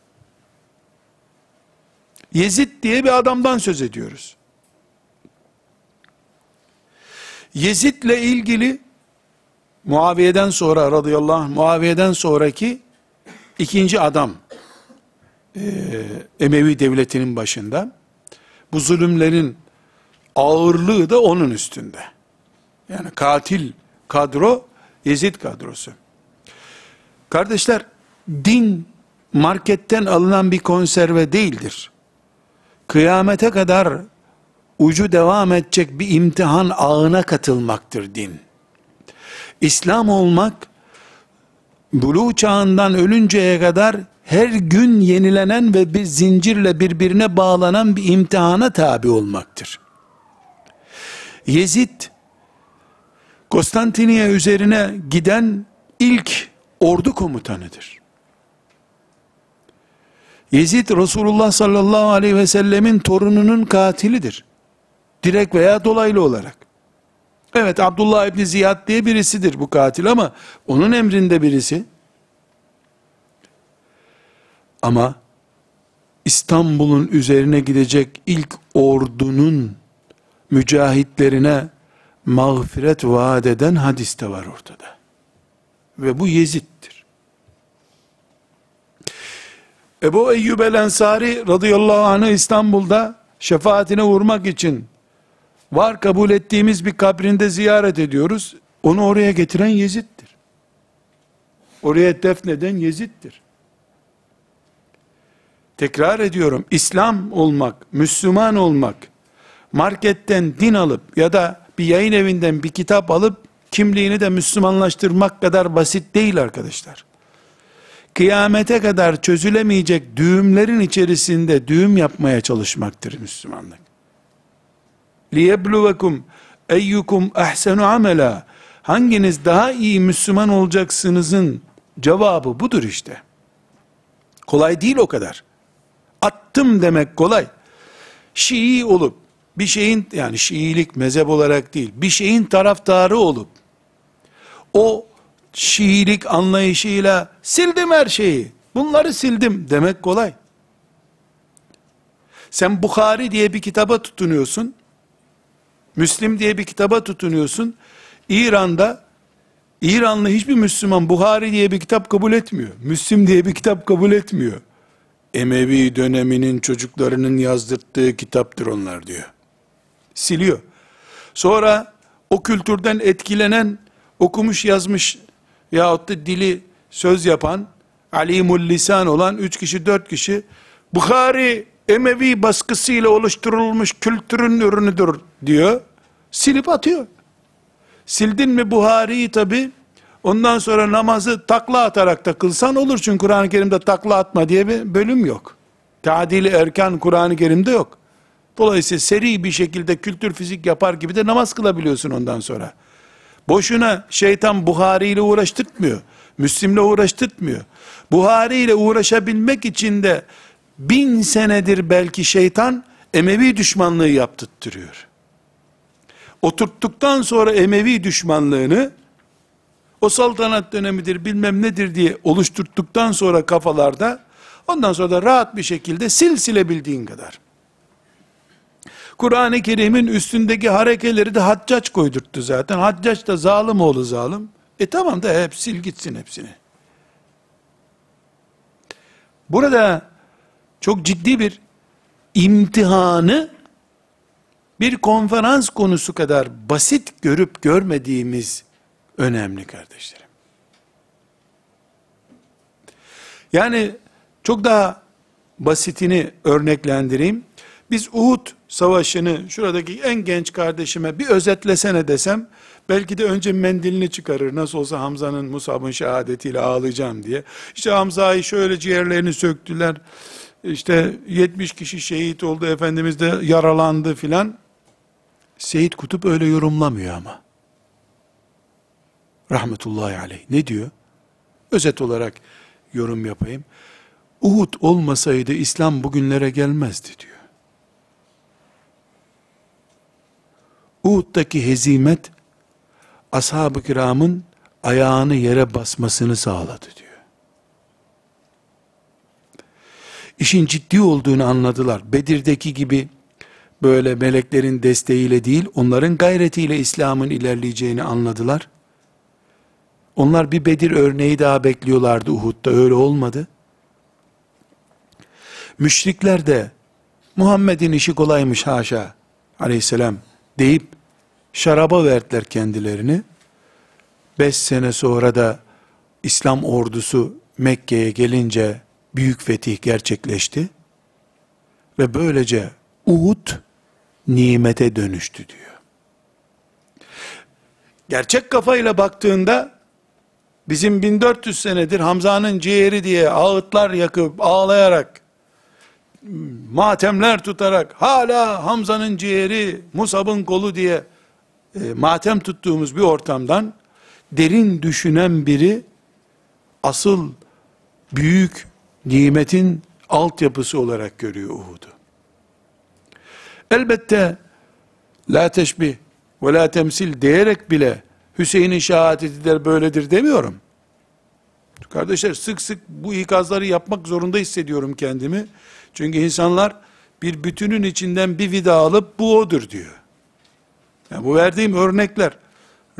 Speaker 1: Yezid diye bir adamdan söz ediyoruz. Yezid'le ilgili Muaviye'den sonra radıyallahu anh, Muaviye'den sonraki ikinci adam e, Emevi devletinin başında. Bu zulümlerin ağırlığı da onun üstünde. Yani katil kadro Yezid kadrosu. Kardeşler din marketten alınan bir konserve değildir. Kıyamete kadar ucu devam edecek bir imtihan ağına katılmaktır din. İslam olmak, buluğ çağından ölünceye kadar her gün yenilenen ve bir zincirle birbirine bağlanan bir imtihana tabi olmaktır. Yezid, Konstantiniye üzerine giden ilk ordu komutanıdır. Yezid Resulullah sallallahu aleyhi ve sellemin torununun katilidir. Direkt veya dolaylı olarak. Evet Abdullah İbni Ziyad diye birisidir bu katil ama onun emrinde birisi. Ama İstanbul'un üzerine gidecek ilk ordunun mücahitlerine mağfiret vaat eden hadis de var ortada. Ve bu Yezid'dir. Ebu Eyyub el Ensari radıyallahu anh'ı İstanbul'da şefaatine vurmak için var kabul ettiğimiz bir kabrinde ziyaret ediyoruz. Onu oraya getiren Yezid'dir. Oraya defneden Yezid'dir. Tekrar ediyorum, İslam olmak, Müslüman olmak, marketten din alıp ya da bir yayın evinden bir kitap alıp kimliğini de Müslümanlaştırmak kadar basit değil arkadaşlar. Kıyamete kadar çözülemeyecek düğümlerin içerisinde düğüm yapmaya çalışmaktır Müslümanlık. Liyebluvekum eyyukum ahsenu amela hanginiz daha iyi Müslüman olacaksınızın cevabı budur işte. Kolay değil o kadar. Attım demek kolay. Şii olup bir şeyin yani Şiilik mezhep olarak değil bir şeyin taraftarı olup o Şiilik anlayışıyla sildim her şeyi bunları sildim demek kolay. Sen Bukhari diye bir kitaba tutunuyorsun. Müslim diye bir kitaba tutunuyorsun. İran'da İranlı hiçbir Müslüman Buhari diye bir kitap kabul etmiyor. Müslim diye bir kitap kabul etmiyor. Emevi döneminin çocuklarının yazdırttığı kitaptır onlar diyor. Siliyor. Sonra o kültürden etkilenen, okumuş yazmış yahut da dili söz yapan, alimul lisan olan üç kişi dört kişi, Bukhari Emevi baskısıyla oluşturulmuş kültürün ürünüdür diyor. Silip atıyor. Sildin mi Buhari'yi tabi ondan sonra namazı takla atarak da kılsan olur. Çünkü Kur'an-ı Kerim'de takla atma diye bir bölüm yok. Tadili erkan Kur'an-ı Kerim'de yok. Dolayısıyla seri bir şekilde kültür fizik yapar gibi de namaz kılabiliyorsun ondan sonra. Boşuna şeytan Buhari ile uğraştırtmıyor. Müslim'le uğraştırtmıyor. Buhari ile uğraşabilmek için de bin senedir belki şeytan Emevi düşmanlığı yaptırtırıyor. Oturttuktan sonra Emevi düşmanlığını o saltanat dönemidir bilmem nedir diye oluşturttuktan sonra kafalarda ondan sonra da rahat bir şekilde sil silebildiğin kadar. Kur'an-ı Kerim'in üstündeki harekeleri de haccaç koydurttu zaten. Haccaç da zalim oğlu zalim. E tamam da hep sil gitsin hepsini. Burada çok ciddi bir imtihanı bir konferans konusu kadar basit görüp görmediğimiz önemli kardeşlerim. Yani çok daha basitini örneklendireyim. Biz Uhud savaşını şuradaki en genç kardeşime bir özetlesene desem, belki de önce mendilini çıkarır. Nasıl olsa Hamza'nın Musab'ın şehadetiyle ağlayacağım diye. İşte Hamza'yı şöyle ciğerlerini söktüler. İşte 70 kişi şehit oldu. Efendimiz de yaralandı filan. Seyit Kutup öyle yorumlamıyor ama. Rahmetullahi aleyh. Ne diyor? Özet olarak yorum yapayım. Uhud olmasaydı İslam bugünlere gelmezdi diyor. Uhud'daki hezimet ashab-ı kiramın ayağını yere basmasını sağladı diyor. İşin ciddi olduğunu anladılar. Bedir'deki gibi böyle meleklerin desteğiyle değil, onların gayretiyle İslam'ın ilerleyeceğini anladılar. Onlar bir Bedir örneği daha bekliyorlardı Uhud'da, öyle olmadı. Müşrikler de Muhammed'in işi kolaymış haşa aleyhisselam deyip şaraba verdiler kendilerini. Beş sene sonra da İslam ordusu Mekke'ye gelince büyük fetih gerçekleşti. Ve böylece Uhud nimete dönüştü diyor. Gerçek kafayla baktığında bizim 1400 senedir Hamza'nın ciğeri diye ağıtlar yakıp ağlayarak matemler tutarak hala Hamza'nın ciğeri Musab'ın kolu diye e, matem tuttuğumuz bir ortamdan derin düşünen biri asıl büyük nimetin altyapısı olarak görüyor Uhud'u. Elbette la teşbih ve la temsil diyerek bile Hüseyin'in şehadeti der böyledir demiyorum. Kardeşler sık sık bu ikazları yapmak zorunda hissediyorum kendimi. Çünkü insanlar bir bütünün içinden bir vida alıp bu odur diyor. Yani bu verdiğim örnekler,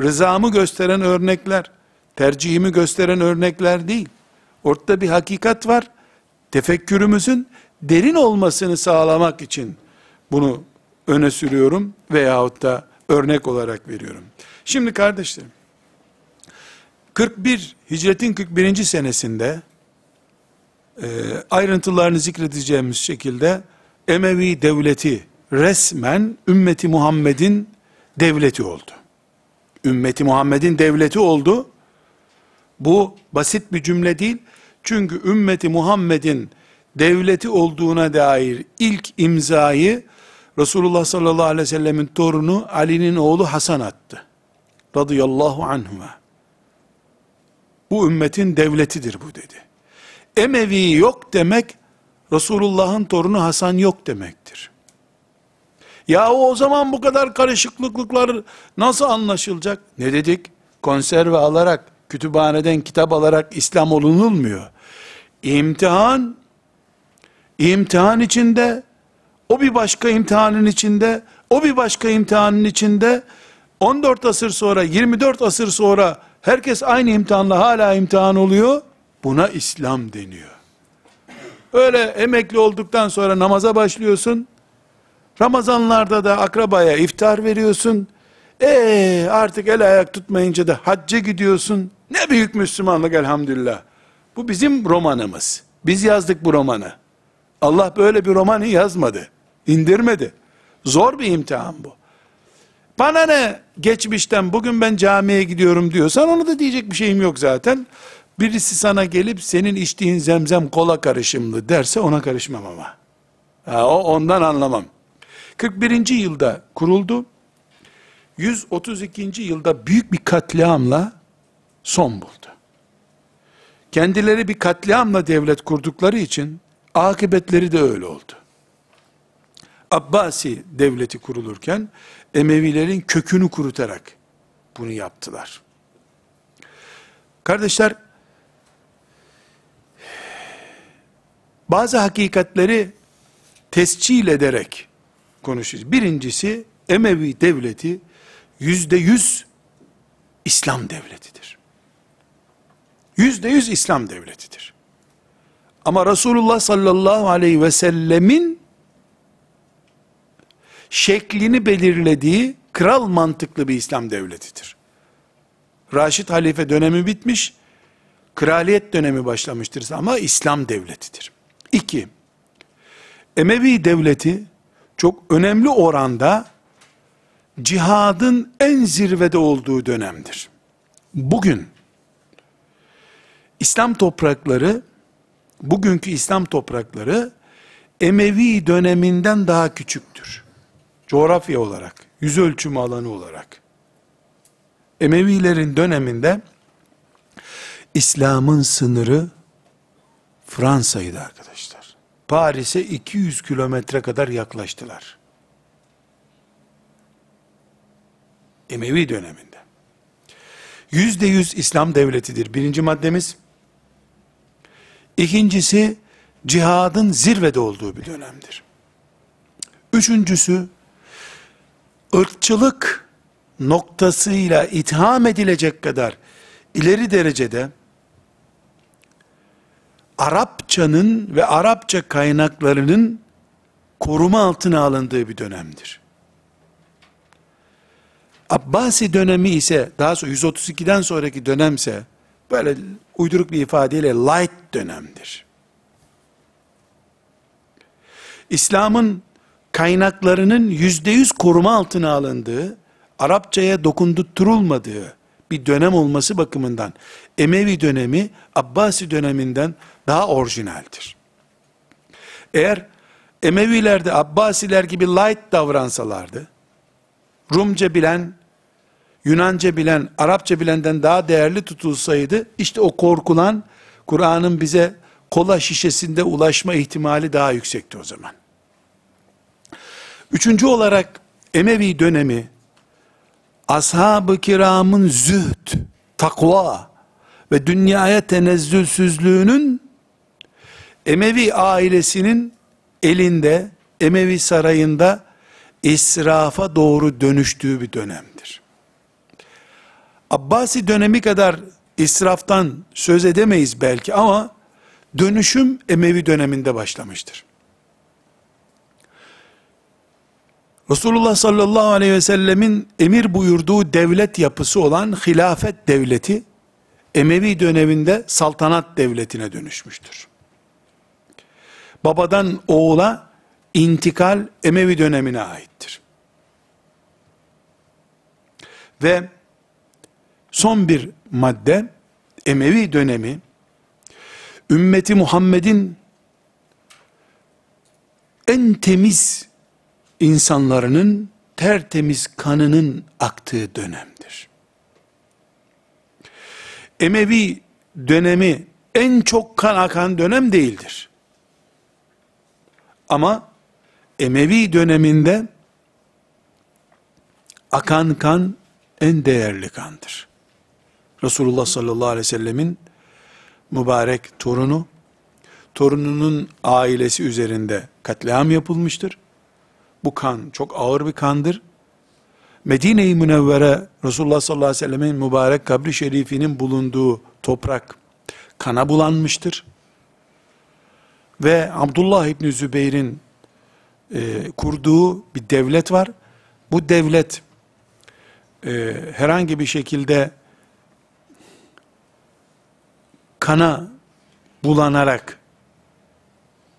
Speaker 1: rızamı gösteren örnekler, tercihimi gösteren örnekler değil. Ortada bir hakikat var. Tefekkürümüzün derin olmasını sağlamak için bunu öne sürüyorum veyahut da örnek olarak veriyorum. Şimdi kardeşlerim, 41, hicretin 41. senesinde e, ayrıntılarını zikredeceğimiz şekilde Emevi devleti resmen ümmeti Muhammed'in devleti oldu. Ümmeti Muhammed'in devleti oldu. Bu basit bir cümle değil. Çünkü ümmeti Muhammed'in devleti olduğuna dair ilk imzayı Resulullah sallallahu aleyhi ve sellemin torunu Ali'nin oğlu Hasan attı. Radıyallahu anhuma. Bu ümmetin devletidir bu dedi. Emevi yok demek Resulullah'ın torunu Hasan yok demektir. Ya o zaman bu kadar karışıklıklar nasıl anlaşılacak? Ne dedik? Konserve alarak, kütüphaneden kitap alarak İslam olunulmuyor. İmtihan, imtihan içinde, o bir başka imtihanın içinde, o bir başka imtihanın içinde, 14 asır sonra, 24 asır sonra, herkes aynı imtihanla hala imtihan oluyor, buna İslam deniyor. Öyle emekli olduktan sonra namaza başlıyorsun, Ramazanlarda da akrabaya iftar veriyorsun. Ee artık el ayak tutmayınca da hacca gidiyorsun. Ne büyük Müslümanlık elhamdülillah. Bu bizim romanımız. Biz yazdık bu romanı. Allah böyle bir romanı yazmadı. indirmedi. Zor bir imtihan bu. Bana ne geçmişten bugün ben camiye gidiyorum diyorsan onu da diyecek bir şeyim yok zaten. Birisi sana gelip senin içtiğin zemzem kola karışımlı derse ona karışmam ama. Ha, o ondan anlamam. 41. yılda kuruldu. 132. yılda büyük bir katliamla son buldu. Kendileri bir katliamla devlet kurdukları için akıbetleri de öyle oldu. Abbasi devleti kurulurken Emevilerin kökünü kurutarak bunu yaptılar. Kardeşler, bazı hakikatleri tescil ederek konuşuyoruz. Birincisi, Emevi devleti yüzde yüz İslam devletidir. Yüzde yüz İslam devletidir. Ama Resulullah sallallahu aleyhi ve sellemin şeklini belirlediği kral mantıklı bir İslam devletidir. Raşid halife dönemi bitmiş, kraliyet dönemi başlamıştır ama İslam devletidir. İki, Emevi devleti çok önemli oranda cihadın en zirvede olduğu dönemdir. Bugün İslam toprakları, bugünkü İslam toprakları Emevi döneminden daha küçüktür. Coğrafya olarak, yüz ölçümü alanı olarak. Emevilerin döneminde İslam'ın sınırı Fransa'ydı arkadaşlar. Paris'e 200 kilometre kadar yaklaştılar. Emevi döneminde. Yüzde yüz İslam devletidir. Birinci maddemiz. İkincisi, cihadın zirvede olduğu bir dönemdir. Üçüncüsü, ırkçılık noktasıyla itham edilecek kadar ileri derecede Arapçanın ve Arapça kaynaklarının koruma altına alındığı bir dönemdir. Abbasi dönemi ise daha sonra 132'den sonraki dönemse böyle uyduruk bir ifadeyle light dönemdir. İslam'ın kaynaklarının yüzde yüz koruma altına alındığı, Arapçaya dokundurtulmadığı bir dönem olması bakımından Emevi dönemi Abbasi döneminden daha orijinaldir. Eğer Emeviler de Abbasiler gibi light davransalardı, Rumca bilen, Yunanca bilen, Arapça bilenden daha değerli tutulsaydı, işte o korkulan, Kur'an'ın bize kola şişesinde ulaşma ihtimali daha yüksekti o zaman. Üçüncü olarak Emevi dönemi, ashab-ı kiramın zühd, takva ve dünyaya tenezzülsüzlüğünün Emevi ailesinin elinde, Emevi sarayında israfa doğru dönüştüğü bir dönemdir. Abbasi dönemi kadar israftan söz edemeyiz belki ama dönüşüm Emevi döneminde başlamıştır. Resulullah sallallahu aleyhi ve sellemin emir buyurduğu devlet yapısı olan hilafet devleti Emevi döneminde saltanat devletine dönüşmüştür. Babadan oğula intikal Emevi dönemine aittir. Ve son bir madde Emevi dönemi ümmeti Muhammed'in en temiz insanlarının tertemiz kanının aktığı dönemdir. Emevi dönemi en çok kan akan dönem değildir. Ama Emevi döneminde akan kan en değerli kandır. Resulullah sallallahu aleyhi ve sellemin mübarek torunu, torununun ailesi üzerinde katliam yapılmıştır. Bu kan çok ağır bir kandır. Medine-i Münevvere Resulullah sallallahu aleyhi ve sellemin mübarek kabri şerifinin bulunduğu toprak kana bulanmıştır. Ve Abdullah İbni Zübeyir'in e, kurduğu bir devlet var. Bu devlet e, herhangi bir şekilde kana bulanarak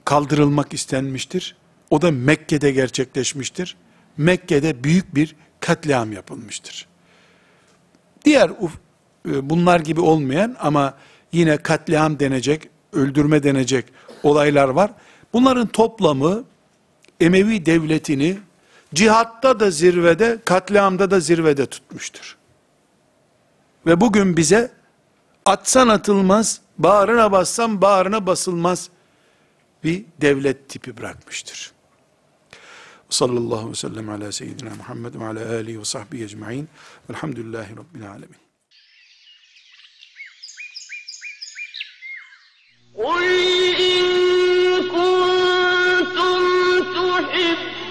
Speaker 1: kaldırılmak istenmiştir. O da Mekke'de gerçekleşmiştir. Mekke'de büyük bir katliam yapılmıştır. Diğer e, bunlar gibi olmayan ama yine katliam denecek, öldürme denecek olaylar var. Bunların toplamı Emevi devletini cihatta da zirvede, katliamda da zirvede tutmuştur. Ve bugün bize atsan atılmaz, bağrına bassan bağrına basılmaz bir devlet tipi bırakmıştır. Sallallahu aleyhi ve sellem ala seyyidina Muhammed ve ala alihi ve sahbihi ecma'in. Velhamdülillahi Rabbil alemin.
Speaker 2: قل إن كنت الإبتلاء